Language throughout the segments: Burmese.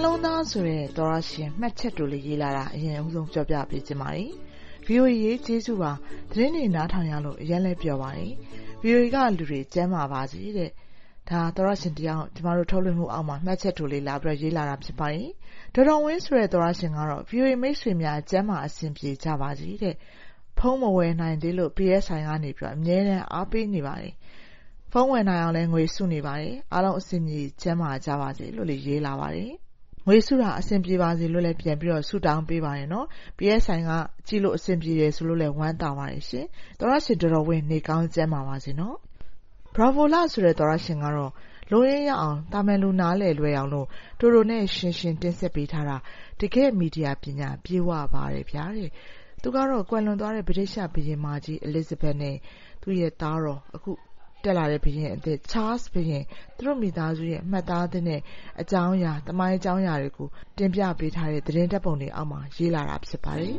နှလုံးသားဆိုတဲ့သောတရှင်မှတ်ချက်တိုလေးရေးလာတာအရင်ဦးဆုံးပြောပြပေးချင်ပါတယ်။ VOA ရေးကျေးဇူးပါ။သတင်းတွေနားထောင်ရလို့အရမ်းလည်းပျော်ပါတယ်။ VOA ကလူတွေကျန်းမာပါစေတဲ့။ဒါသောတရှင်တယောက်ကျမတို့ထုတ်လွှင့်မှုအောက်မှာမှတ်ချက်တိုလေးလာပြီးရေးလာတာဖြစ်ပါတယ်။ဒေါ်တော်ဝင်းဆိုတဲ့သောတရှင်ကတော့ VOA မိတ်ဆွေများကျန်းမာအဆင်ပြေကြပါစေတဲ့။ဖုန်းမဝယ်နိုင်သေးလို့ PSI ကနေအမြဲတမ်းအားပေးနေပါတယ်။ဖုန်းဝယ်နိုင်အောင်လည်းငွေစုနေပါတယ်။အားလုံးအဆင်ပြေကျန်းမာကြပါစေလို့ရေးလာပါတယ်။ ငွေစုတာအဆင်ပြေပါစေလို့လည်းပြန်ပြီးဆုတောင်းပေးပါတယ်။ PSI ကကြည့်လို့အဆင်ပြေတယ်ဆိုလို့လည်းဝမ်းသာပါတယ်။သောတရှင်ဒေါ်တော်ဝင်းနေကောင်းကျန်းမာပါစေ။ Bravo လဆိုတဲ့သောတရှင်ကတော့လိုရင်းရအောင်သာမန်လူနားလည်လွယ်အောင်တိုတိုနဲ့ရှင်းရှင်းတင်ဆက်ပေးထားတာတကယ့်မီဒီယာပညာပြည့်ဝပါတယ်ဗျာ။သူကတော့ကွယ်လွန်သွားတဲ့ဗြိတိသျှဘုရင်မကြီး Elizabeth နဲ့သူ့ရဲ့သားတော်အခု တက်လာတဲ့ဘုရင်အသစ် Charles ဘုရင်သူတို့မိသားစုရဲ့မှတ်သားသစ်နဲ့အကြောင်းအရာသမိုင်းအကြောင်းအရာတွေကိုတင်ပြပေးထားတဲ့သတင်းဓာတ်ပုံတွေအောက်မှာရေးလာတာဖြစ်ပါတယ်။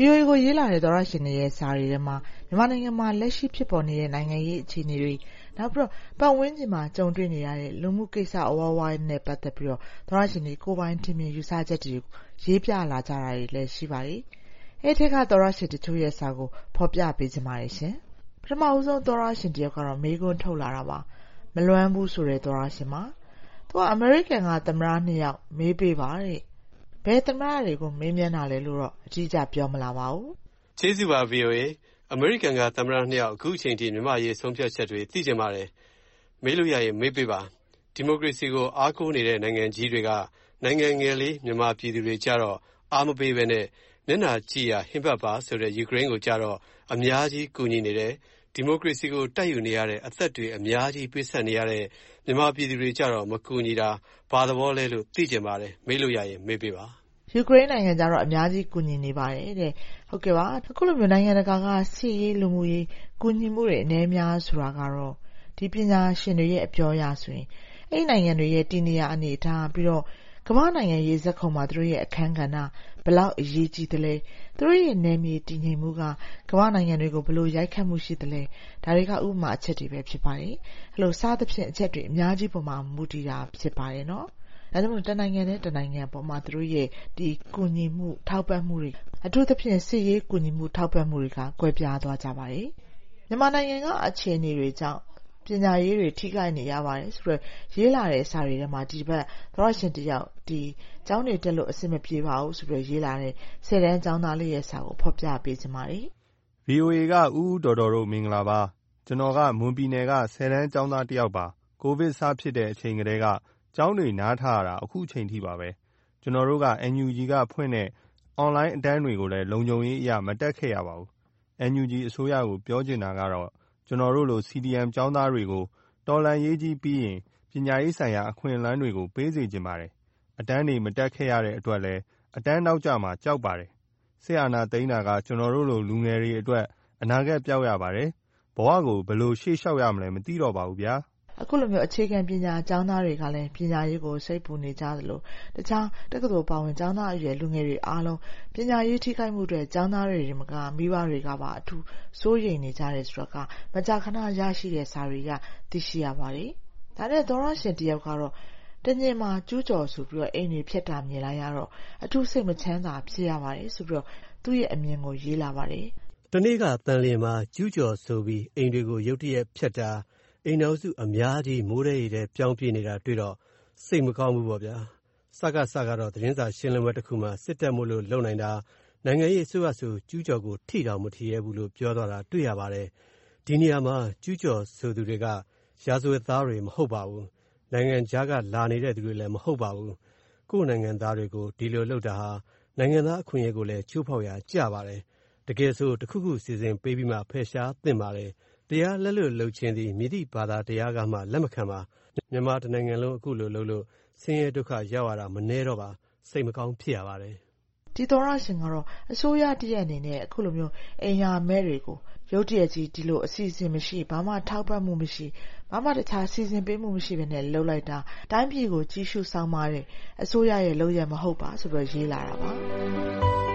VOA ကိုရေးလာတဲ့သောတရှင်တွေရဲ့စာတွေထဲမှာမြန်မာနိုင်ငံမှာလက်ရှိဖြစ်ပေါ်နေတဲ့နိုင်ငံရေးအခြေအနေတွေ၊နောက်ပြီးတော့ပတ်ဝန်းကျင်မှာကြုံတွေ့နေရတဲ့လူမှုကိစ္စအဝဝနဲ့ပတ်သက်ပြီးသောတရှင်တွေကိုယ်ပိုင်ထင်မြင်ယူဆချက်တွေကိုရေးပြလာကြတာတွေလည်းရှိပါတယ်။ အဲဒီထဲကသောတရှင်တချို့ရဲ့စာကိုဖော်ပြပေးချင်ပါတယ်။ပထမဦးဆုံးသောတရှင်တယောက်ကတော့မေးခွန်းထုတ်လာတာပါ။မလွမ်းဘူးဆိုတဲ့သောတရှင်ပါ။သူကအမေရိကန်ကသမ္မတနှစ်ယောက်မေးပေးပါတဲ့။ဘယ်သမ္မတတွေကိုမေးမြန်းတာလဲလို့တော့အတိအကျပြောမလာပါဘူး။ကျေးဇူးပါ VOA ။အမေရိကန်ကသမ္မတနှစ်ယောက်အခုအချိန်အထိမြန်မာ့အရေးဆုံးဖြတ်ချက်တွေသိချင်ပါတယ်။မေးလို့ရရင်မေးပေးပါ။ဒီမိုကရေစီကိုအားကိုးနေတဲ့နိုင်ငံကြီးတွေကနိုင်ငံငယ်လေးမြန်မာပြည်သူတွေကျတော့အားမပေးဘဲနဲ့ မျက်နှာကြည့်ရာ ဟင်းဖတ်ပါဆိုတဲ့ ယူကရိန်းကိုကျတော့ အများကြီး ကူညီနေတယ်။ဒီမိုကရေစီကို တိုက်ယူနေရတဲ့အသက်တွေ အများကြီး ပေးဆပ်နေရတဲ့ မြန်မာပြည်သူတွေကျတော့ မကူညီတာ ဘာသဘောလဲလို့ သိချင်ပါတယ်။မေးလို့ရရင် မေးပေးပါ။ယူကရိန်းနိုင်ငံကျတော့ အများကြီး ကူညီနေပါတယ်တဲ့။ဟုတ်ကဲ့ပါ။အခုလိုမျိုး နိုင်ငံတကာက စစ်ရေး၊လူမှုရေး ကူညီမှုတွေ အနည်းအများဆိုတာကတော့ ဒီပညာရှင်တွေရဲ့ အပြောအရဆိုရင် အဲဒီနိုင်ငံတွေရဲ့ တည်နေရာအနေအထား၊ပြီးတော့ ကမ္ဘာ့နိုင်ငံရေးဇာတ်ခုံမှာသူတို့ရဲ့အခန်းကဏ္ဍဘယ်လောက်အရေးကြီးသလဲ၊သူတို့ရဲ့နယ်မြေတည်ငြိမ်မှုကကမ္ဘာ့နိုင်ငံတွေကိုဘယ်လိုရိုက်ခတ်မှုရှိသလဲဒါတွေကဥပမာအချက်တွေပဲဖြစ်ပါတယ်။အဲဒီလိုစသဖြင့်အချက်တွေအများကြီးပေါ်မှာမူတည်တာဖြစ်ပါတယ်။ဒါကြောင့်မို့တနိုင်ငံနဲ့တနိုင်ငံအပေါ်မှာသူတို့ရဲ့ကူညီမှုထောက်ပံ့မှုတွေအထူးသဖြင့်စစ်ရေးကူညီမှုထောက်ပံ့မှုတွေကကွဲပြားသွားကြပါတယ်။မြန်မာနိုင်ငံကအခြေအနေတွေကြောင့် ပညာရေးတွေ ထိခိုက်နေရပါတယ်ဆိုပြီးရေးလာတဲ့စာတွေထဲမှာ ဒီတပတ် သောတရှင်တယောက် ကျောင်းတွေတက်လို့ အဆင်မပြေပါဘူးဆိုပြီး ရေးလာတဲ့ဆယ်တန်းကျောင်းသားလေးရဲ့စာကို ဖော်ပြပေးချင်ပါတယ်။ VOA က ဦးဦးတော်တော်တို့ မင်္ဂလာပါ။ကျနော်က မွန်ပြည်နယ်ကဆယ်တန်းကျောင်းသားတယောက်ပါ။ကိုဗစ်စဖြစ်တဲ့အချိန်ကတည်းက ကျောင်းတွေနားထားရတာ အခုချိန်ထိပါပဲ။ကျနော်တို့က NUG ကဖွင့်တဲ့ အွန်လိုင်းအတန်းတွေကိုလည်း လုံခြုံရေးအရ မတက်ခဲ့ရပါဘူး။ NUG အစိုးရကို ပြောချင်တာကတော့ ကျနော်တို့လို CDM ကျောင်းသားတွေကို တော်လှန်ရေးကြီးပြီးရင် ပညာရေးဆိုင်ရာ အခွင့်အလမ်းတွေကို ပေးစေချင်ပါတယ်။အတန်းတွေ မတက်ခဲ့ရတဲ့အတွက်လည်း အတန်းနောက်ကျမှာ ကြောက်ပါတယ်။စစ်အာဏာသိမ်းတာက ကျနော်တို့လို လူငယ်တွေအတွက် အနာဂတ်ပျောက်ရပါတယ်။ဘဝကို ဘယ်လိုရှေ့လျှောက်ရမလဲ မသိတော့ပါဘူးဗျာ။” အခုလိုအခြေခံပညာကျောင်းသားတွေကလည်းပညာရေးကိုစိတ်ပူနေကြသလိုတခြားတက္ကသိုလ်ပါဝင်ကျောင်းသားအရွယ်လူငယ်တွေအားလုံးပညာရေးထိခိုက်မှုအတွက်ကျောင်းသားတွေတင်မကမိဘတွေကပါအထူးစိုးရိမ်နေကြတယ်ဆိုတာကမကြာခဏရရှိတဲ့စာတွေအရသိရှိရပါတယ်။ဒါနဲ့သောတရှင်တယောက်ကတော့တညင်မှာကျူးကျော်ဆိုပြီးအိမ်တွေဖျက်တာမြင်လိုက်ရတော့အထူးစိတ်မချမ်းသာဖြစ်ရပါတယ်ဆိုပြီးသူ့ရဲ့အမြင်ကိုရေးလာပါတယ်။“တနေ့ကသန်လျင်မှာကျူးကျော်ဆိုပြီးအိမ်တွေကိုရုတ်တရက်ဖျက်တာ၊ အိမ်ထောင်စုအများကြီး မိုးထဲရေထဲ ပြောင်းပြေးနေတာတွေ့တော့ စိတ်မကောင်းဘူးပေါ့ဗျာ။စကစကတော့ သတင်းစာရှင်းလင်းပွဲတခုမှာ စစ်တပ်မို့လို့ လုပ်နိုင်တာ၊နိုင်ငံရေးအစိုးရဆို ကျူးကျော်ကို ထိတောင်မထိရဲဘူးလို့ ပြောသွားတာ တွေ့ရပါတယ်။ဒီနေရာမှာ ကျူးကျော်ဆိုသူတွေက ရာဇဝတ်သားတွေ မဟုတ်ပါဘူး။နိုင်ငံခြားက လာနေတဲ့သူတွေလည်း မဟုတ်ပါဘူး။ကိုယ့်နိုင်ငံသားတွေကို ဒီလိုလုပ်တာဟာ နိုင်ငံသားအခွင့်အရေးကိုလည်း ချိုးဖောက်ရာကျပါတယ်။တကယ်ဆို တခုခုစီစဉ်ပေးပြီးမှ ဖယ်ရှားသင့်ပါတယ်။။ တရားလက်လွတ်လုပ်ခြင်းသည် မည်သည့်ဘာသာတရားကမှ လက်မခံပါ။မြန်မာတနိုင်ငံလုံး အခုလိုလုပ်လို့ ဆင်းရဲဒုက္ခရောက်ရတာ မနည်းတော့ပါ။စိတ်မကောင်းဖြစ်ရပါတယ်။”ဒီသောတရှင်ကတော့ အစိုးရတရပ်အနေနဲ့ အခုလိုမျိုး အိမ်ယာမဲ့တွေကို ရုတ်တရက်ကြီး ဒီလိုအစီအစဉ်မရှိ၊ဘာမှထောက်ပံ့မှုမရှိ၊ဘာမှတခြား စီစဉ်ပေးမှုမရှိဘဲနဲ့ လုပ်လိုက်တာ တိုင်းပြည်ကို ကြည့်ရှုစောင့်မတဲ့ အစိုးရရဲ့လုပ်ရပ် မဟုတ်ပါဆိုပြီး ရေးလာတာပါ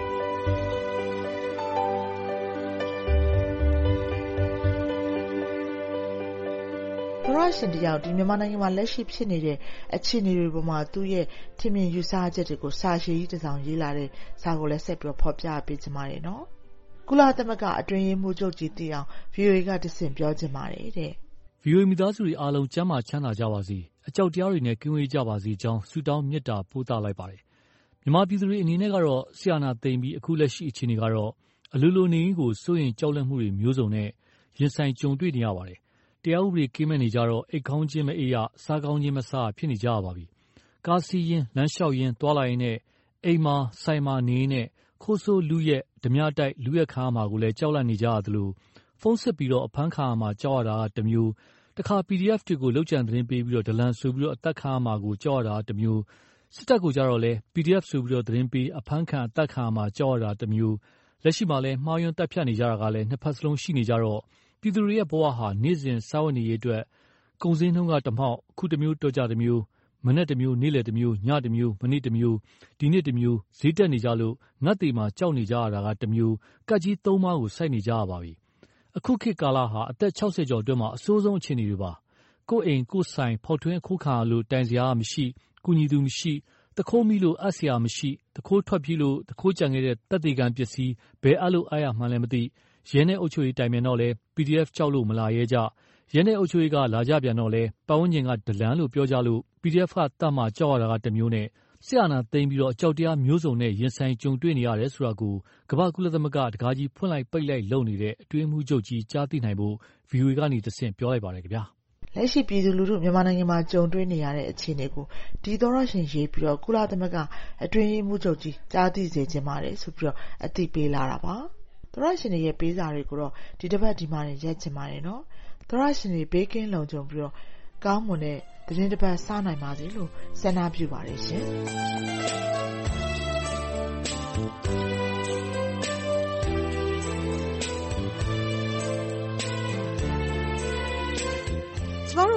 သောတရှင်တယောက်မြန်မာနိုင်ငံမှာလက်ရှိဖြစ်နေတဲ့အခြေအနေတွေအပေါ်မှာသူ့ရဲ့ထင်မြင်ယူဆချက်တွေကိုစာရှည်ကြီးတစောင်ရေးလာတဲ့စာကိုလည်းဆက်ပြီးဖော်ပြပေးချင်ပါတယ်။ကုလသမဂ္ဂအတွင်းရေးမှူးချုပ်ကြီးသိအောင် VOA ကတဆင့်ပြောချင်ပါတယ်တဲ့။ VOA မိသားစုတွေအားလုံးကျန်းမာချမ်းသာကြပါစေ၊အကြောက်တရားတွေနဲ့ကင်းဝေးကြပါစေကြောင်းဆုတောင်းမေတ္တာပို့သလိုက်ပါတယ်။မြန်မာပြည်သူတွေအနေနဲ့ကတော့စစ်အာဏာသိမ်းပြီးအခုလက်ရှိအခြေအနေကတော့အလိုလိုနေရေးကိုစိုးရိမ်ကြောက်လန့်မှုတွေမျိုးစုံနဲ့ရင်ဆိုင်ကြုံတွေ့နေရပါတယ် တရားဥပဒေကင်းမဲ့နေကြတော့ အိပ်ကောင်းခြင်းမအိပ်ရ၊စားကောင်းခြင်းမစားရ ဖြစ်နေကြရပါပြီ။ကားစီးရင်း၊လမ်းလျှောက်ရင်း သွားလာရင်းနဲ့ အိမ်မှာ ဆိုင်မှာနေရင်းနဲ့ ခိုးဆိုးလုယက်ဓါးပြတိုက် လုယက်ခံရမှာကိုလည်း ကြောက်လန့်နေကြရသလို ဖုန်းဆက်ပြီး အဖမ်းခံရမှာ ကြောက်ရတာကတမျိုး၊တခါ PDF တွေကို လုပ်ကြံသတင်းပေးပြီး ဒလန်ဆိုပြီး အသတ်ခံရမှာကို ကြောက်ရတာကတမျိုး၊စစ်တပ်ကိုကျတော့လည်း PDF ဆိုပြီး သတင်းပေး အဖမ်းခံ အသတ်ခံရမှာ ကြောက်ရတာကတမျိုး လက်ရှိမှာလည်း မှားယွင်းသတ်ဖြတ်နေကြတာကလည်း နှစ်ဘက်စလုံး ရှိနေကြတော့ ပြည်သူတွေရဲ့ဘဝဟာ နေ့စဉ်စားဝတ်နေရေးအတွက် ကုန်ဈေးနှုန်းကတမှောက်၊အခုတမျိုး တော်ကြာတမျိုး၊မနက်တမျိုး နေ့လည်တမျိုး ညတမျိုး မနေ့တမျိုး ဒီနေ့တမျိုး ဈေးတက်နေကြလို့ ငတ်သေမှာ ကြောက်နေကြရတာကတမျိုး ကပ်ကြီးသုံးပါးကို ဆိုက်နေကြရပါပြီ။အခုခေတ်ကာလဟာ အသက်ခြောက်ဆယ်ကျော်အတွင်းမှာ အဆိုးဆုံးအခြေအနေတွေပါ။ကိုယ့်အိမ် ကိုယ့်ဆိုင် ဖောက်ထွင်းအခိုးခံရလို့ တိုင်စရာမရှိ၊ကူညီသူမရှိ၊သူခိုးမိလို့ အပ်စရာမရှိ၊သူခိုးထွက်ပြေးလို့ သူခိုးကျန်ခဲ့တဲ့ သက်သေခံပစ္စည်း ဘယ်အပ်လို့ အပ်ရမှန်းလည်းမသိ ရဲနဲ့ အုပ်ချုပ်ရေး တိုင်ပြန်တော့လည်း PDF ကြောက်လို့ မလာရဲကြ။ရဲနဲ့ အုပ်ချုပ်ရေးက လာကြပြန်တော့လည်း ပတ်ဝန်းကျင်က ဒလန်လို့ ပြောကြလို့ PDF က သတ်မှကြောက်ရတာက တမျိုးနဲ့ စစ်အာဏာသိမ်းပြီး အကြောက်တရားမျိုးစုံနဲ့ ရင်ဆိုင်ကြုံတွေ့နေရတယ်ဆိုတာကို ကမ္ဘာ့ကုလသမဂ္ဂ တံခါးကြီး ဖွင့်လိုက်ပိတ်လိုက် လုပ်နေတဲ့ အတွင်းရေးမှူးချုပ်ကြီး ကြားသိနိုင်ဖို့ VOA ကနေတဆင့် ပြောလိုက်ပါတယ်။လက်ရှိ ပြည်သူလူထု မြန်မာနိုင်ငံမှာ ကြုံတွေ့နေရတဲ့ အခြေအနေကို ဒီသောတရှင်ရေးပြီး ကုလသမဂ္ဂ အတွင်းရေးမှူးချုပ်ကြီး ကြားသိစေချင်ပါတယ်ဆိုပြီး အသိပေးလာတာပါ သောတရှင်တွေရဲ့ပေးစာတွေကိုတော့ဒီတပတ်ဒီမှာတင်ရပ်ချင်ပါတယ်နော်သောတရှင်တွေဘေးကင်းလုံခြုံပြီးတော့ကောင်းမွန်တဲ့သတင်းတစ်ပတ်စနိုင်ပါစေလို့ဆန္ဒပြုပါတယ်ရှင်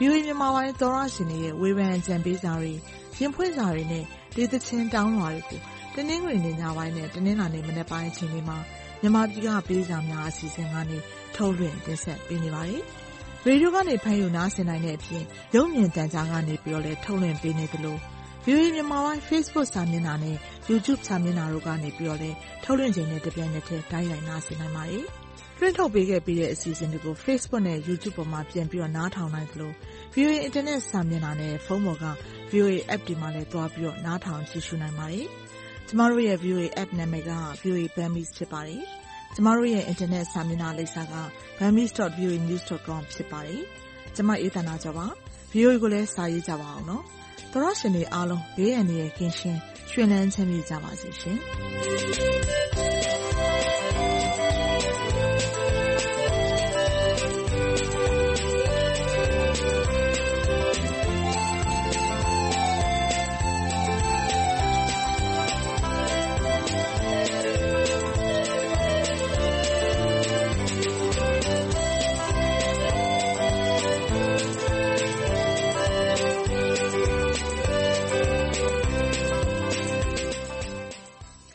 VOA မြန်မာပိုင်းသောရရှင်တွေရဲ့ဝေဖန်အကြံပေးစာတွေရင်ဖွင့်စာတွေနဲ့ဒေသချင်းတောင်းလွှာတွေကိုတနင်္ဂနွေနေ့ညပိုင်းနဲ့တနင်္လာနေ့မနက်ပိုင်းအချိန်တွေမှာမြန်မာပြည်ကပေးစာများအစီအစဉ်ကနေထုတ်လွှင့်တင်ဆက်ပေးနေပါတယ်။ရေဒီယိုကနေဖမ်းယူနားဆင်နိုင်တဲ့အပြင်ရုပ်မြင်သံကြားကနေပြီးတော့လည်းထုတ်လွှင့်ပေးနေသလို VOA မြန်မာပိုင်း Facebook စာမျက်နှာနဲ့ YouTube စာမျက်နှာတို့ကနေပြီးတော့လည်းထုတ်လွှင့်ချိန်နဲ့တပြိုင်နက်တည်းတိုက်ရိုက်နားဆင်နိုင်ပါတယ်။ လွှင့်ထုတ်ပေးခဲ့ပြီးတဲ့ အစီအစဉ်တွေကို Facebook နဲ့ YouTube ပေါ်မှာ ပြန်ပြီးတော့ နားထောင်နိုင်သလို VOA Internet စာမျက်နှာနဲ့ ဖုန်းပေါ်က VOA App တွေမှာလည်း သွားပြီးတော့ နားထောင်ကြည့်ရှုနိုင်ပါတယ်။ကျမတို့ရဲ့ VOA App နာမည်က VOA Burmese ဖြစ်ပါတယ်။ကျမတို့ရဲ့ Internet စာမျက်နှာလိပ်စာက burmese.voanews.com ဖြစ်ပါတယ်။ကျမ အေးသန္တာကျော်ပါ။ VOA ကိုလည်း စာရေးကြပါအောင်နော်။သောရရှင်တွေအားလုံး ဘေးအန္တရာယ်ကင်းရှင်း၊ရွှင်လန်းချမ်းမြေ့ကြပါစေရှင်။